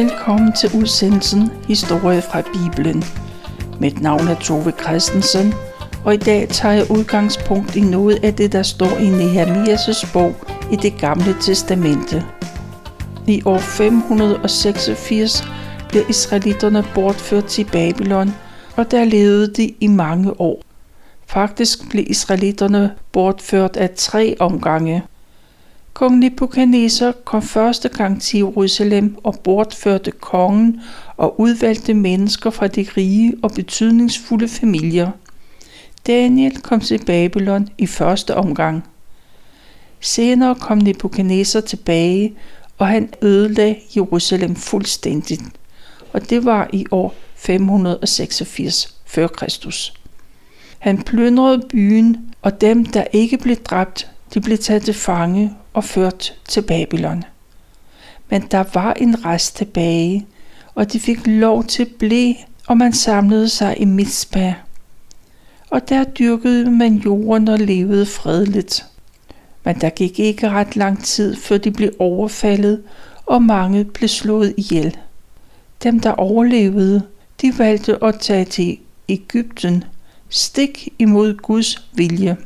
Velkommen til udsendelsen Historie fra Bibelen. Mit navn er Tove Christensen, og i dag tager jeg udgangspunkt i noget af det, der står i Nehemias' bog i det gamle testamente. I år 586 blev israelitterne bortført til Babylon, og der levede de i mange år. Faktisk blev israelitterne bortført af tre omgange. Kong Nebuchadnezzar kom første gang til Jerusalem og bortførte kongen og udvalgte mennesker fra de rige og betydningsfulde familier. Daniel kom til Babylon i første omgang. Senere kom Nebuchadnezzar tilbage, og han ødelagde Jerusalem fuldstændigt. Og det var i år 586 f.Kr. Han plyndrede byen, og dem, der ikke blev dræbt, de blev taget til fange og ført til Babylon. Men der var en rest tilbage, og de fik lov til at blive, og man samlede sig i Mitzpah. Og der dyrkede man jorden og levede fredeligt. Men der gik ikke ret lang tid, før de blev overfaldet, og mange blev slået ihjel. Dem, der overlevede, de valgte at tage til Ægypten, stik imod Guds vilje.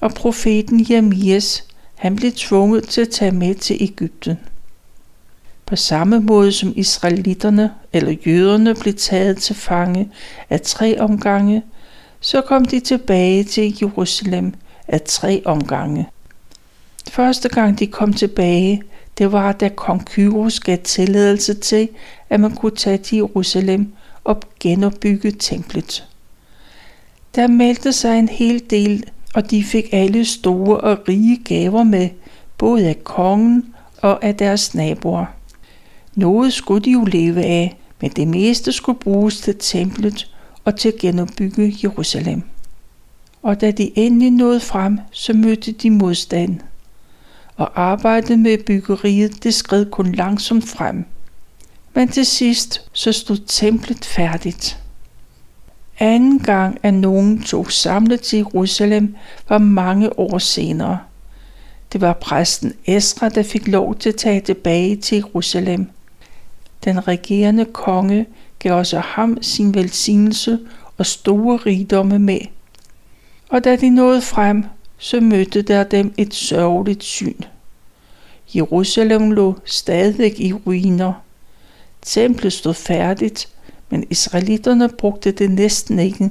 Og profeten Jeremias, han blev tvunget til at tage med til Ægypten. På samme måde som israelitterne eller jøderne blev taget til fange af tre omgange, så kom de tilbage til Jerusalem af tre omgange. Første gang de kom tilbage, det var da kong Kyros gav tilladelse til, at man kunne tage til Jerusalem og genopbygge templet. Der meldte sig en hel del, og de fik alle store og rige gaver med, både af kongen og af deres naboer. Noget skulle de jo leve af, men det meste skulle bruges til templet og til at genopbygge Jerusalem. Og da de endelig nåede frem, så mødte de modstand. Og arbejdet med byggeriet, det skred kun langsomt frem. Men til sidst, så stod templet færdigt. Anden gang, at nogen tog samlet til Jerusalem, var mange år senere. Det var præsten Esra, der fik lov til at tage tilbage til Jerusalem. Den regerende konge gav også ham sin velsignelse og store rigdomme med. Og da de nåede frem, så mødte der dem et sørgeligt syn. Jerusalem lå stadig i ruiner. Templet stod færdigt, men israelitterne brugte det næsten ikke,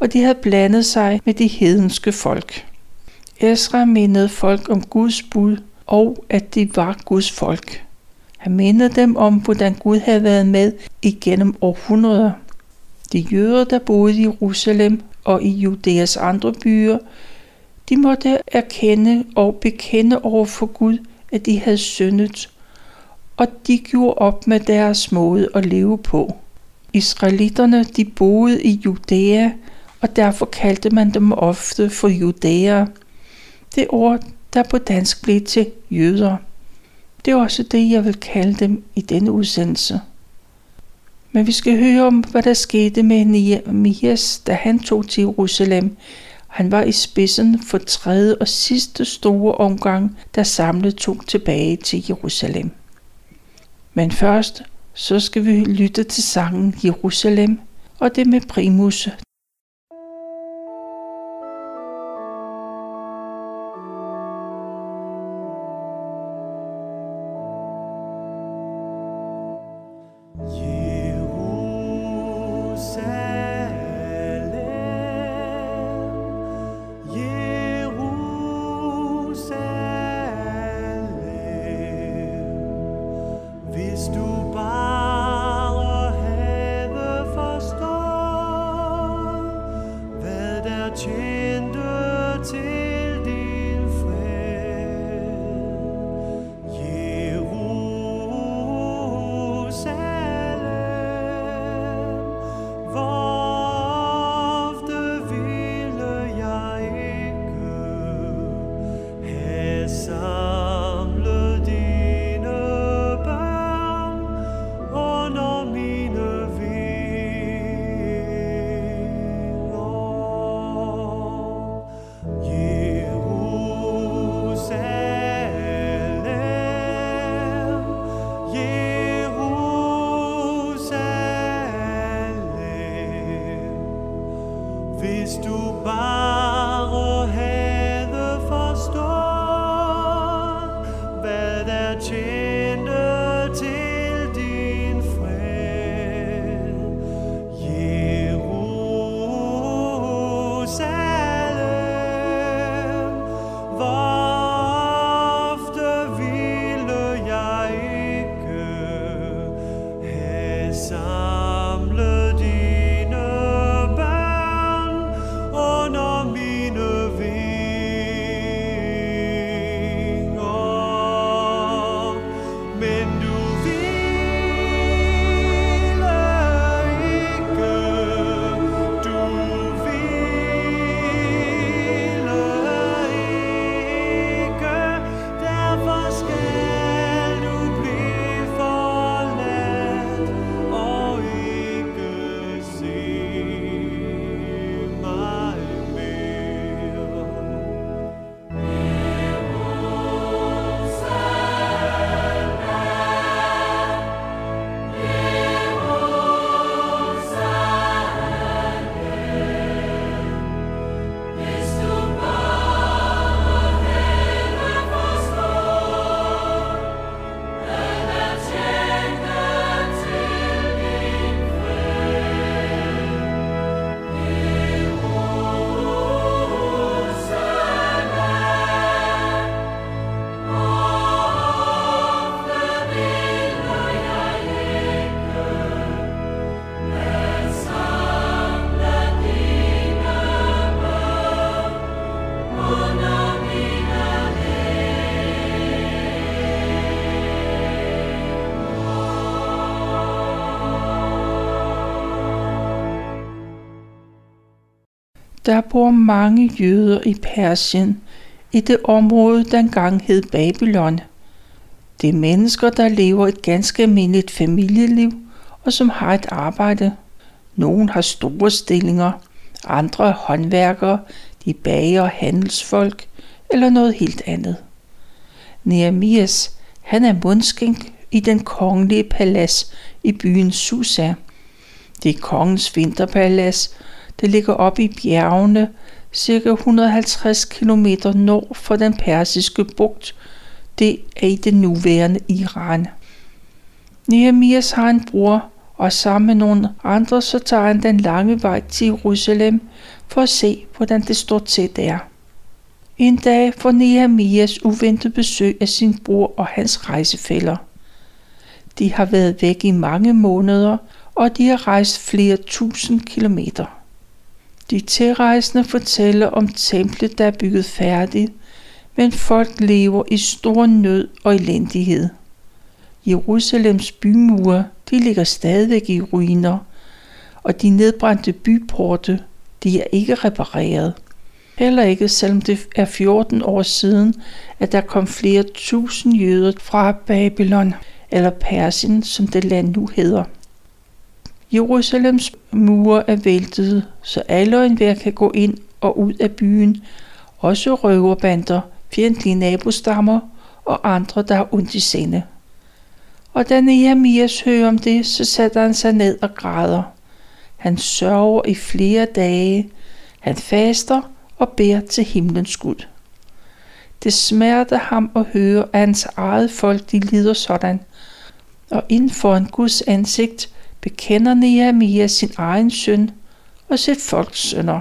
og de havde blandet sig med de hedenske folk. Esra mindede folk om Guds bud og at de var Guds folk. Han mindede dem om, hvordan Gud havde været med igennem århundreder. De jøder, der boede i Jerusalem og i Judæas andre byer, de måtte erkende og bekende over for Gud, at de havde syndet, og de gjorde op med deres måde at leve på. Israelitterne de boede i Judæa, og derfor kaldte man dem ofte for judæer. Det ord, der på dansk blev til jøder. Det er også det, jeg vil kalde dem i denne udsendelse. Men vi skal høre om, hvad der skete med Nehemias, da han tog til Jerusalem. Han var i spidsen for tredje og sidste store omgang, der samlet tog tilbage til Jerusalem. Men først så skal vi lytte til sangen Jerusalem, og det med Primus, Der bor mange jøder i Persien, i det område, der engang hed Babylon. Det er mennesker, der lever et ganske almindeligt familieliv, og som har et arbejde. Nogle har store stillinger, andre er håndværkere, de bager og handelsfolk, eller noget helt andet. Nehemias, han er mundskænk i den kongelige palads i byen Susa. Det er kongens vinterpalads, det ligger oppe i bjergene, cirka 150 km nord for den persiske bugt. Det er i det nuværende Iran. Nehemias har en bror, og sammen med nogle andre, så tager han den lange vej til Jerusalem for at se, hvordan det står til der. En dag får Nehemias uventet besøg af sin bror og hans rejsefælder. De har været væk i mange måneder, og de har rejst flere tusind kilometer. De tilrejsende fortæller om templet, der er bygget færdigt, men folk lever i stor nød og elendighed. Jerusalems bymure, de ligger stadigvæk i ruiner, og de nedbrændte byporte, de er ikke repareret. Heller ikke selvom det er 14 år siden, at der kom flere tusind jøder fra Babylon, eller Persien, som det land nu hedder. Jerusalems mure er væltet, så alle og enhver kan gå ind og ud af byen, også røverbander, fjendtlige nabostammer og andre, der har ondt i sinde. Og da Nehemias hører om det, så sætter han sig ned og græder. Han sørger i flere dage, han faster og beder til himlens Gud. Det smerter ham at høre, at hans eget folk de lider sådan, og inden for en Guds ansigt bekender Nehemia sin egen søn og sit folks sønner.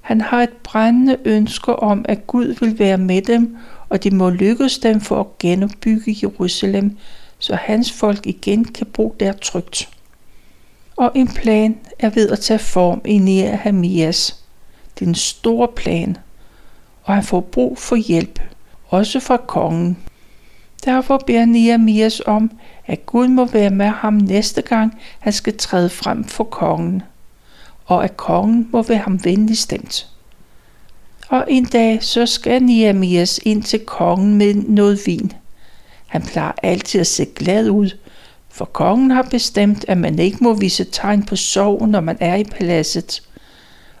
Han har et brændende ønske om, at Gud vil være med dem, og det må lykkes dem for at genopbygge Jerusalem, så hans folk igen kan bo der trygt. Og en plan er ved at tage form i Nehemias. Det er en stor plan, og han får brug for hjælp, også fra kongen. Derfor beder Nehemias om, at Gud må være med ham næste gang, han skal træde frem for kongen, og at kongen må være ham venlig stemt. Og en dag så skal Nehemias ind til kongen med noget vin. Han plejer altid at se glad ud, for kongen har bestemt, at man ikke må vise tegn på sorg, når man er i paladset.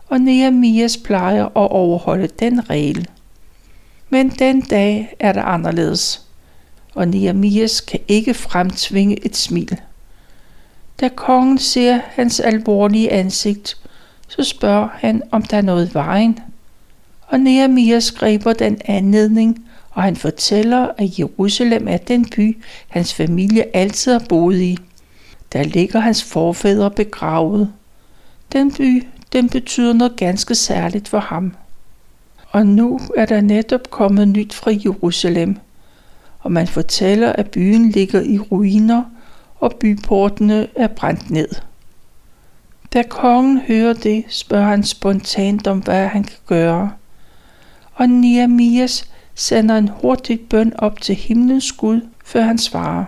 Og Nehemias plejer at overholde den regel. Men den dag er det anderledes og Nehemias kan ikke fremtvinge et smil. Da kongen ser hans alvorlige ansigt, så spørger han, om der er noget vejen. Og Nehemias griber den anledning, og han fortæller, at Jerusalem er den by, hans familie altid har boet i. Der ligger hans forfædre begravet. Den by, den betyder noget ganske særligt for ham. Og nu er der netop kommet nyt fra Jerusalem, og man fortæller, at byen ligger i ruiner, og byportene er brændt ned. Da kongen hører det, spørger han spontant om, hvad han kan gøre. Og Nehemias sender en hurtig bøn op til himlens Gud, før han svarer.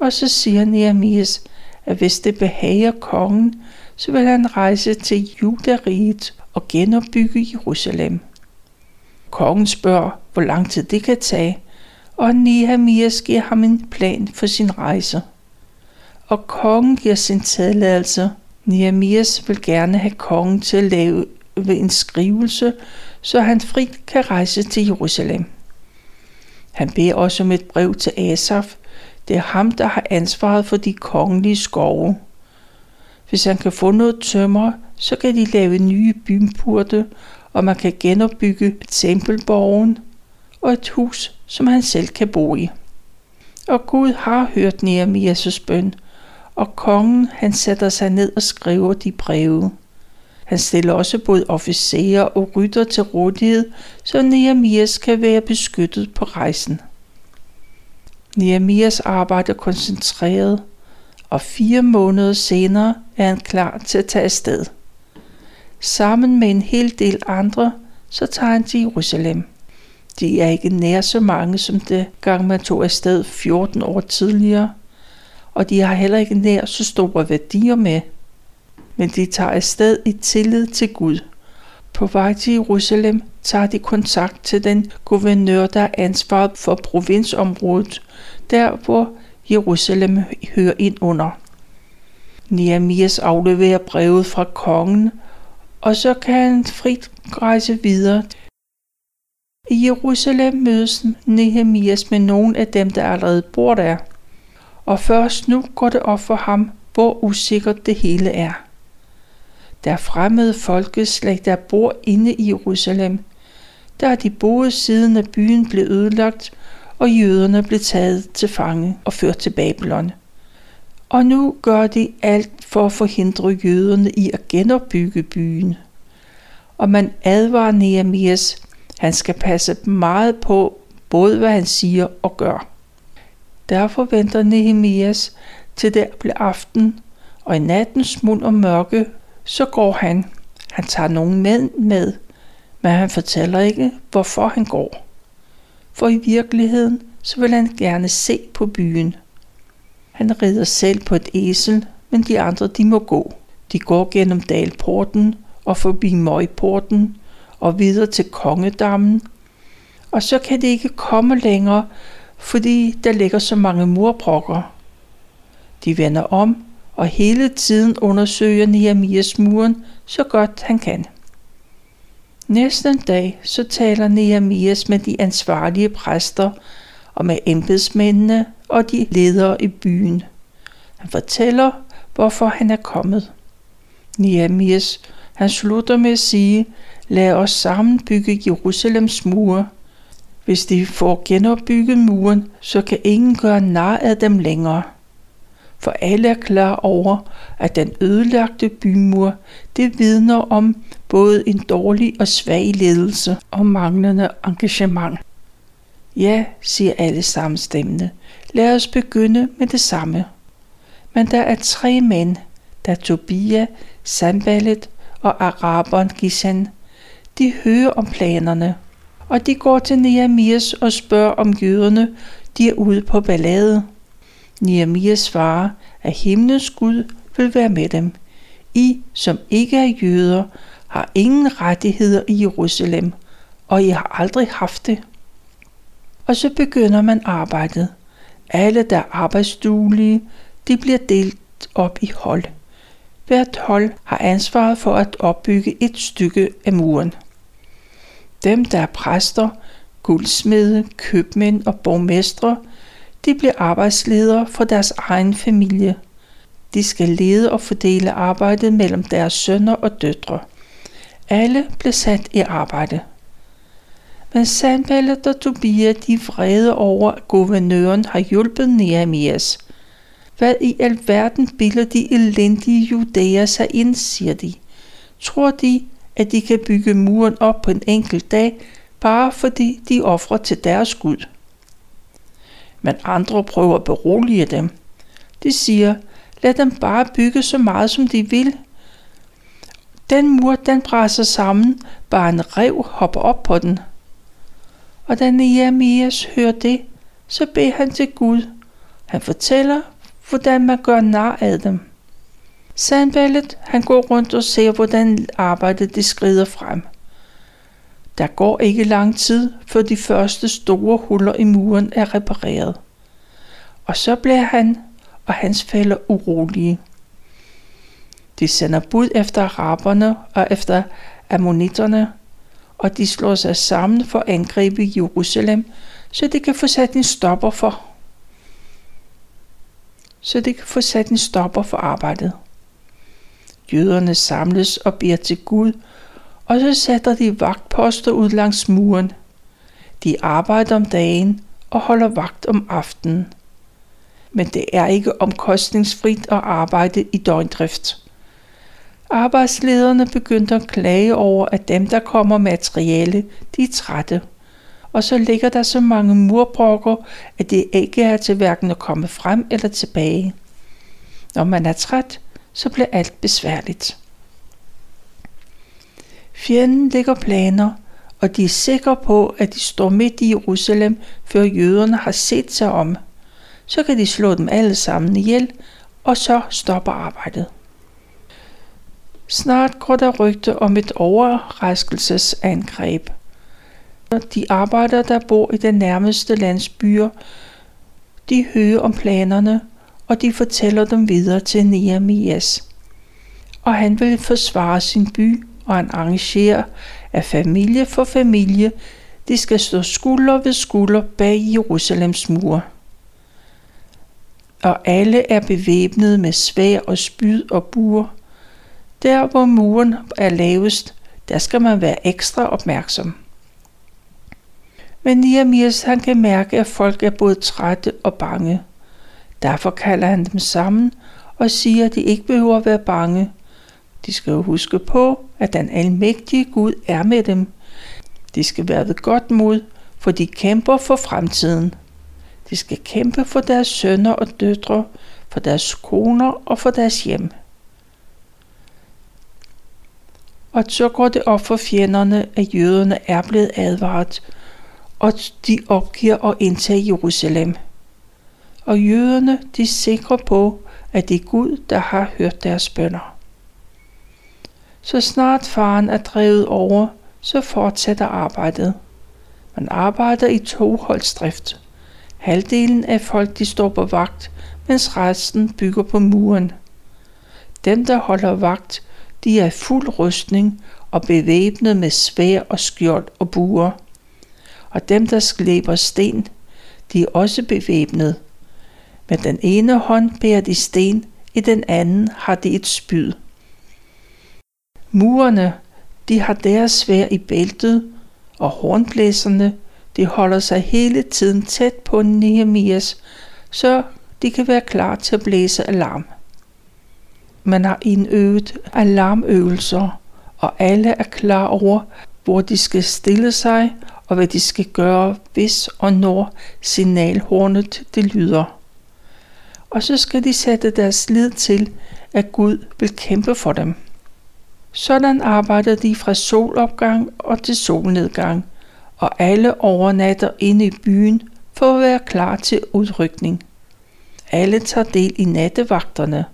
Og så siger Nehemias, at hvis det behager kongen, så vil han rejse til Judariget og genopbygge Jerusalem. Kongen spørger, hvor lang tid det kan tage, og Nehemias giver ham en plan for sin rejse. Og kongen giver sin tilladelse. Nehemias vil gerne have kongen til at lave en skrivelse, så han frit kan rejse til Jerusalem. Han beder også om et brev til Asaf. Det er ham, der har ansvaret for de kongelige skove. Hvis han kan få noget tømmer, så kan de lave nye bymporte, og man kan genopbygge tempelborgen og et hus, som han selv kan bo i. Og Gud har hørt Nehemias' bøn, og kongen han sætter sig ned og skriver de breve. Han stiller også både officerer og rytter til rådighed, så Nehemias kan være beskyttet på rejsen. Nehemias arbejder koncentreret, og fire måneder senere er han klar til at tage afsted. Sammen med en hel del andre, så tager han til Jerusalem. De er ikke nær så mange, som det gang man tog afsted 14 år tidligere, og de har heller ikke nær så store værdier med. Men de tager afsted i tillid til Gud. På vej til Jerusalem tager de kontakt til den guvernør, der er ansvaret for provinsområdet, der hvor Jerusalem hører ind under. Nehemias afleverer brevet fra kongen, og så kan han frit rejse videre. I Jerusalem mødes Nehemias med nogle af dem, der allerede bor der. Og først nu går det op for ham, hvor usikkert det hele er. Der er fremmede folkeslag, der bor inde i Jerusalem. Der er de boet siden at byen blev ødelagt, og jøderne blev taget til fange og ført til Babylon. Og nu gør de alt for at forhindre jøderne i at genopbygge byen. Og man advarer Nehemias, han skal passe meget på både hvad han siger og gør. Derfor venter Nehemias til det bliver aften, og i nattens smuld og mørke, så går han. Han tager nogen med med, men han fortæller ikke, hvorfor han går. For i virkeligheden, så vil han gerne se på byen. Han rider selv på et esel, men de andre de må gå. De går gennem dalporten og forbi møgporten og videre til kongedammen. Og så kan de ikke komme længere, fordi der ligger så mange murbrokker. De vender om og hele tiden undersøger Nehemias muren så godt han kan. Næste dag så taler Nehemias med de ansvarlige præster og med embedsmændene og de ledere i byen. Han fortæller, hvorfor han er kommet. Nehemias, han slutter med at sige, lad os sammen bygge Jerusalems mure. Hvis de får genopbygget muren, så kan ingen gøre nar af dem længere. For alle er klar over, at den ødelagte bymur, det vidner om både en dårlig og svag ledelse og manglende engagement. Ja, siger alle samstemmende. Lad os begynde med det samme. Men der er tre mænd, der Tobia, Sambalet og araberen Gisan. De hører om planerne, og de går til Nehemias og spørger om jøderne, de er ude på ballade. Nehemias svarer, at himlens Gud vil være med dem. I, som ikke er jøder, har ingen rettigheder i Jerusalem, og I har aldrig haft det. Og så begynder man arbejdet. Alle, der er arbejdsduelige, de bliver delt op i hold. Hvert hold har ansvaret for at opbygge et stykke af muren. Dem, der er præster, guldsmede, købmænd og borgmestre, de bliver arbejdsledere for deres egen familie. De skal lede og fordele arbejdet mellem deres sønner og døtre. Alle blev sat i arbejde. Men Sanballat og Tobia de er vrede over, at guvernøren har hjulpet Nehemias. Hvad i alverden bilder de elendige judæer sig ind, siger de. Tror de, at de kan bygge muren op på en enkelt dag, bare fordi de offrer til deres Gud? Men andre prøver at berolige dem. De siger, lad dem bare bygge så meget, som de vil. Den mur, den brænder sammen, bare en rev hopper op på den. Og da Nehemias hører det, så beder han til Gud. Han fortæller, hvordan man gør nar af dem. Sandballet, han går rundt og ser, hvordan arbejdet det skrider frem. Der går ikke lang tid, før de første store huller i muren er repareret. Og så bliver han og hans fælder urolige. De sender bud efter araberne og efter ammonitterne, og de slår sig sammen for at angribe Jerusalem, så de kan få sat en stopper for så det kan få sat en stopper for arbejdet. Jøderne samles og beder til Gud, og så sætter de vagtposter ud langs muren. De arbejder om dagen og holder vagt om aftenen. Men det er ikke omkostningsfrit at arbejde i døgndrift. Arbejdslederne begyndte at klage over, at dem, der kommer materiale, de er trætte. Og så ligger der så mange murbrokker, at det ikke er til hverken at komme frem eller tilbage. Når man er træt, så bliver alt besværligt. Fjenden ligger planer, og de er sikre på, at de står midt i Jerusalem, før jøderne har set sig om. Så kan de slå dem alle sammen ihjel, og så stopper arbejdet. Snart går der rygte om et overraskelsesangreb. De arbejdere, der bor i den nærmeste landsbyer, de hører om planerne, og de fortæller dem videre til Nehemias. Og han vil forsvare sin by, og han arrangerer, at familie for familie, de skal stå skulder ved skulder bag Jerusalems mur. Og alle er bevæbnet med svær og spyd og buer. Der hvor muren er lavest, der skal man være ekstra opmærksom. Men Nehemias han kan mærke, at folk er både trætte og bange. Derfor kalder han dem sammen og siger, at de ikke behøver at være bange. De skal jo huske på, at den almægtige Gud er med dem. De skal være ved godt mod, for de kæmper for fremtiden. De skal kæmpe for deres sønner og døtre, for deres koner og for deres hjem. Og så går det op for fjenderne, at jøderne er blevet advaret, og de opgiver at indtage Jerusalem og jøderne de er sikre på, at det er Gud, der har hørt deres bønder. Så snart faren er drevet over, så fortsætter arbejdet. Man arbejder i toholdsdrift. Halvdelen af folk de står på vagt, mens resten bygger på muren. Dem, der holder vagt, de er i fuld rustning og bevæbnet med svær og skjold og buer. Og dem, der slæber sten, de er også bevæbnet med den ene hånd bærer de sten, i den anden har de et spyd. Murerne, de har deres svær i bæltet, og hornblæserne, de holder sig hele tiden tæt på Nehemias, så de kan være klar til at blæse alarm. Man har indøvet alarmøvelser, og alle er klar over, hvor de skal stille sig og hvad de skal gøre, hvis og når signalhornet det lyder og så skal de sætte deres lid til, at Gud vil kæmpe for dem. Sådan arbejder de fra solopgang og til solnedgang, og alle overnatter inde i byen for at være klar til udrykning. Alle tager del i nattevagterne,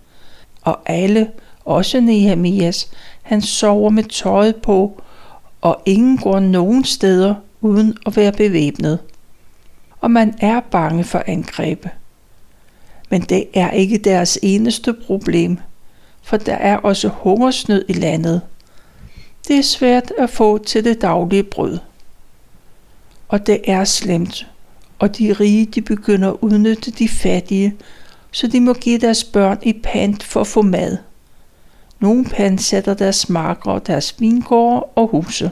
og alle, også Nehemias, han sover med tøjet på, og ingen går nogen steder uden at være bevæbnet. Og man er bange for angrebet. Men det er ikke deres eneste problem, for der er også hungersnød i landet. Det er svært at få til det daglige brød. Og det er slemt, og de rige de begynder at udnytte de fattige, så de må give deres børn i pant for at få mad. Nogle pansætter deres marker, deres vingårde og huse.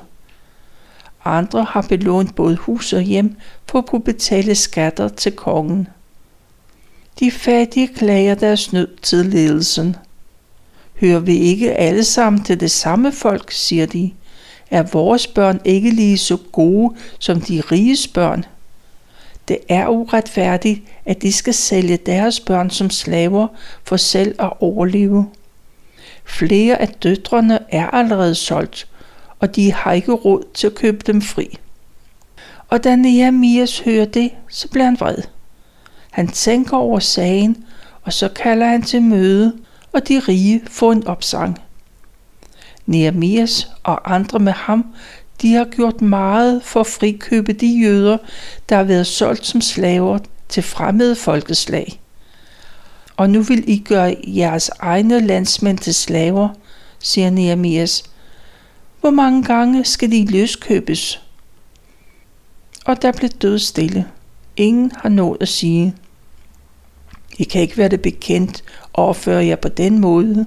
Andre har belånt både hus og hjem for at kunne betale skatter til kongen. De fattige klager deres nød til ledelsen. Hører vi ikke alle sammen til det samme folk, siger de. Er vores børn ikke lige så gode som de riges børn? Det er uretfærdigt, at de skal sælge deres børn som slaver for selv at overleve. Flere af døtrene er allerede solgt, og de har ikke råd til at købe dem fri. Og da Nehemias hører det, så bliver han vred. Han tænker over sagen, og så kalder han til møde, og de rige får en opsang. Nehemias og andre med ham, de har gjort meget for at frikøbe de jøder, der har været solgt som slaver til fremmede folkeslag. Og nu vil I gøre jeres egne landsmænd til slaver, siger Nehemias. Hvor mange gange skal de løskøbes? Og der blev død stille. Ingen har nået at sige. I kan ikke være det bekendt og jeg på den måde.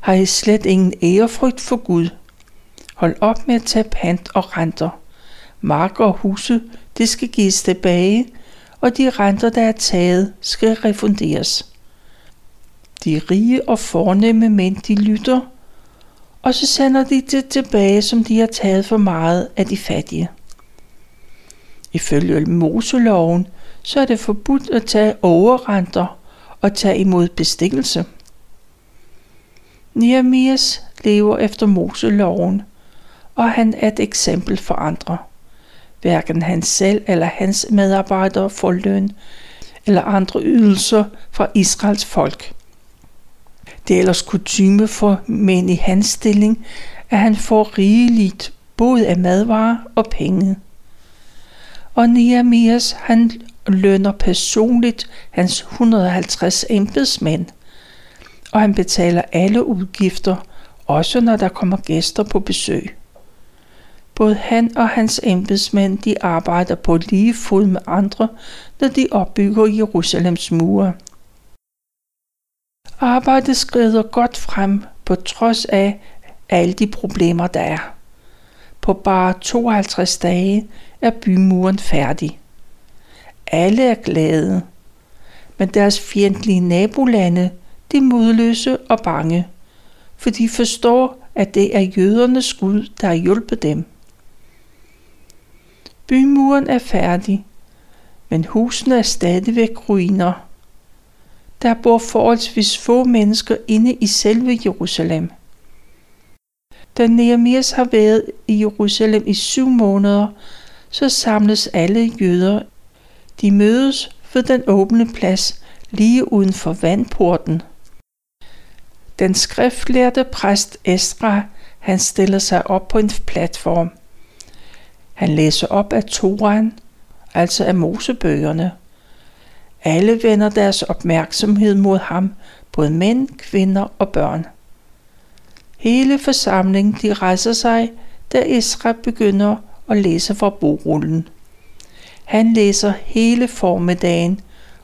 Har I slet ingen ærefrygt for Gud? Hold op med at tage pant og renter. Marker og huse, det skal gives tilbage, og de renter, der er taget, skal refunderes. De rige og fornemme mænd, de lytter, og så sender de det tilbage, som de har taget for meget af de fattige. Ifølge Moseloven, så er det forbudt at tage overrenter og tage imod bestikkelse. Nehemias lever efter Moseloven, og han er et eksempel for andre. Hverken han selv eller hans medarbejdere får løn eller andre ydelser fra Israels folk. Det er ellers kutume for mænd i hans stilling, at han får rigeligt både af madvarer og penge. Og Nehemias han lønner personligt hans 150 embedsmænd, og han betaler alle udgifter, også når der kommer gæster på besøg. Både han og hans embedsmænd de arbejder på lige fod med andre, når de opbygger Jerusalems mure. Arbejdet skrider godt frem på trods af alle de problemer, der er. På bare 52 dage er bymuren færdig. Alle er glade, men deres fjendtlige nabolande, de er modløse og bange, for de forstår, at det er jødernes Gud, der har hjulpet dem. Bymuren er færdig, men husene er stadigvæk ruiner. Der bor forholdsvis få mennesker inde i selve Jerusalem. Da Nehemias har været i Jerusalem i syv måneder, så samles alle jøder. De mødes ved den åbne plads lige uden for vandporten. Den skriftlærte præst Esra, han stiller sig op på en platform. Han læser op af Toran, altså af Mosebøgerne. Alle vender deres opmærksomhed mod ham, både mænd, kvinder og børn. Hele forsamlingen de rejser sig, da Esra begynder at læse fra bogrullen. Han læser hele formiddagen,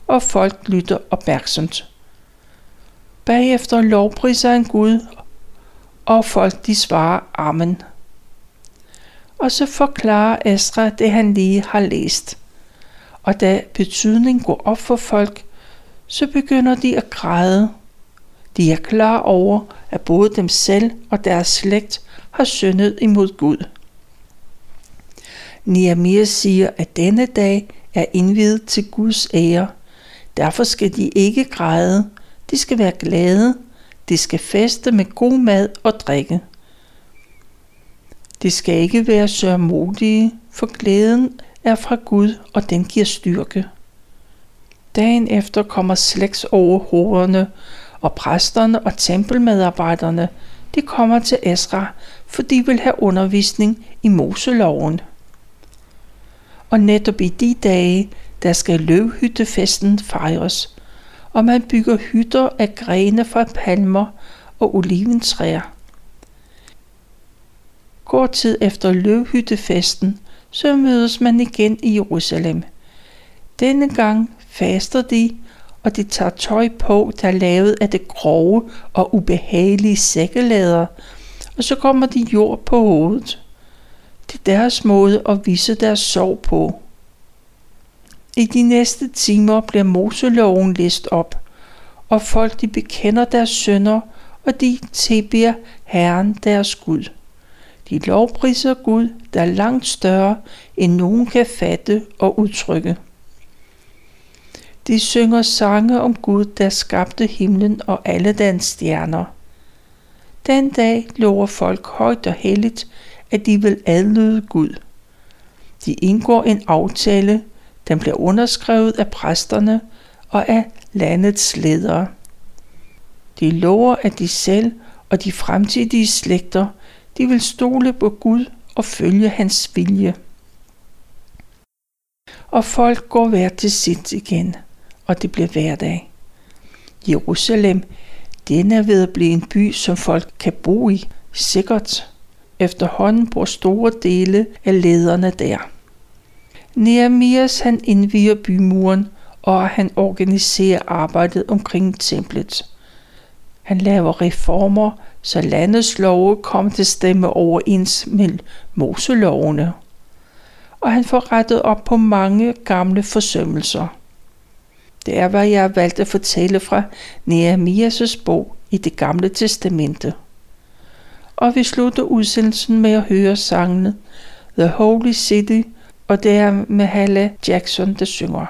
og folk lytter opmærksomt. Bagefter lovpriser han Gud, og folk de svarer Amen. Og så forklarer Esra det, han lige har læst. Og da betydningen går op for folk, så begynder de at græde. De er klar over, at både dem selv og deres slægt har syndet imod Gud. Nehemiah siger, at denne dag er indvidet til Guds ære. Derfor skal de ikke græde. De skal være glade. De skal feste med god mad og drikke. De skal ikke være sørmodige, for glæden er fra Gud, og den giver styrke. Dagen efter kommer slægts hovederne, og præsterne og tempelmedarbejderne, de kommer til Esra, for de vil have undervisning i Moseloven. Og netop i de dage, der skal løvhyttefesten fejres, og man bygger hytter af grene fra palmer og oliventræer. Kort tid efter løvhyttefesten, så mødes man igen i Jerusalem. Denne gang faster de, og de tager tøj på, der er lavet af det grove og ubehagelige sækkelader, og så kommer de jord på hovedet. Det er deres måde at vise deres sorg på. I de næste timer bliver Moseloven læst op, og folk de bekender deres sønder, og de tilbeder Herren deres Gud. De lovpriser Gud, der er langt større, end nogen kan fatte og udtrykke. De synger sange om Gud, der skabte himlen og alle dens stjerner. Den dag lover folk højt og helligt, at de vil adlyde Gud. De indgår en aftale, den bliver underskrevet af præsterne og af landets ledere. De lover, at de selv og de fremtidige slægter, de vil stole på Gud og følge hans vilje. Og folk går hver til sit igen, og det bliver hverdag. Jerusalem, den er ved at blive en by, som folk kan bo i, sikkert. Efterhånden bor store dele af lederne der. Nehemias han indviger bymuren, og han organiserer arbejdet omkring templet. Han laver reformer, så landets love kom til stemme overens med Moselovene. Og han får rettet op på mange gamle forsømmelser. Det er, hvad jeg har valgt at fortælle fra Nehemias' bog i det gamle testamente. Og vi slutter udsendelsen med at høre sangene The Holy City, og det er med Halle Jackson, der synger.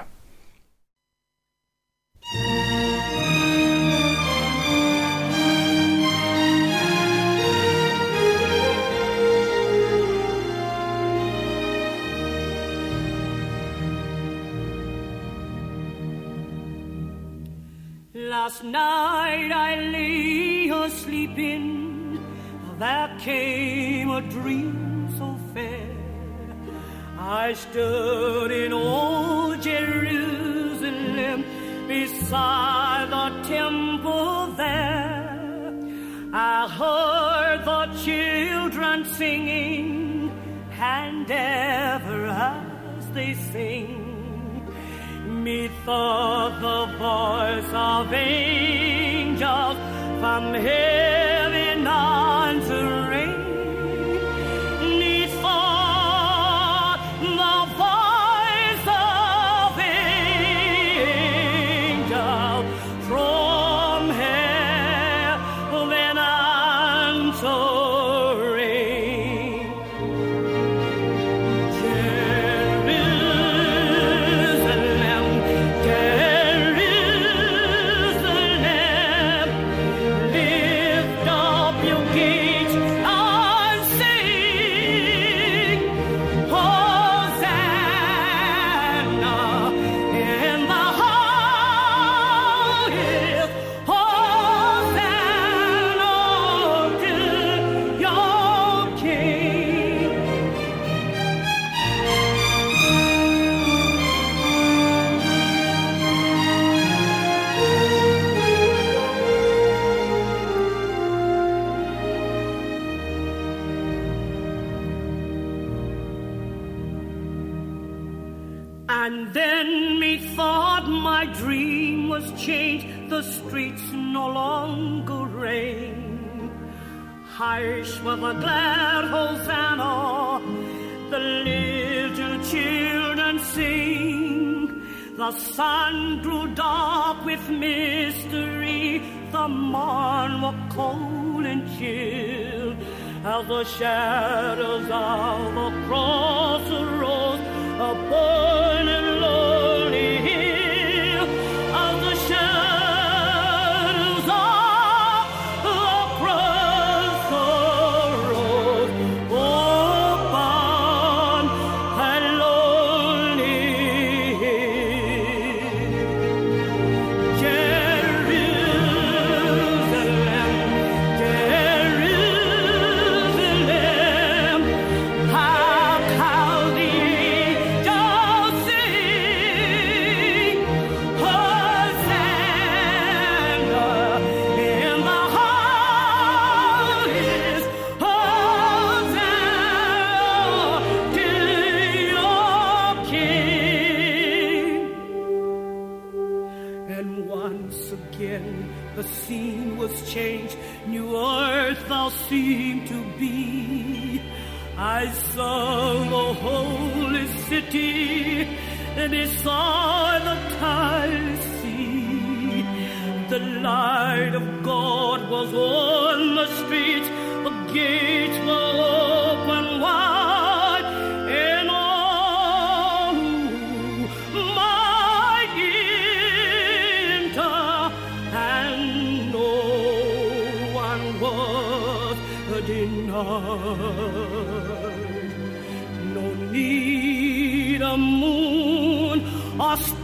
Last night I lay asleeping, there came a dream so fair. I stood in old Jerusalem beside the temple there. I heard the children singing, and ever as they sing, methought the voice of angels from heaven The shadows of the cross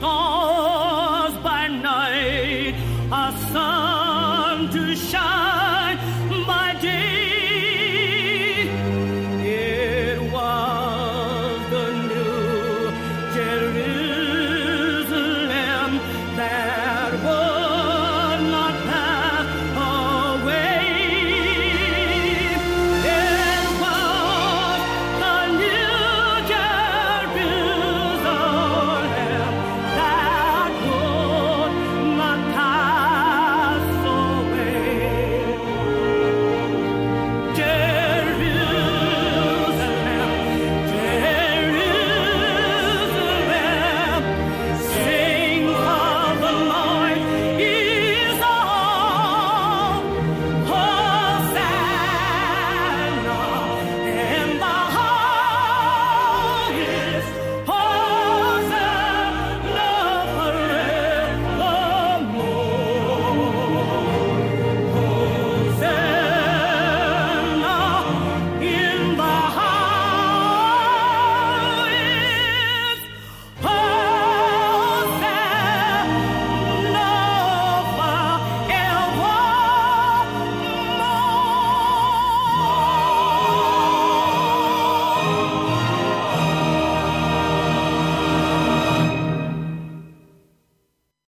Oh.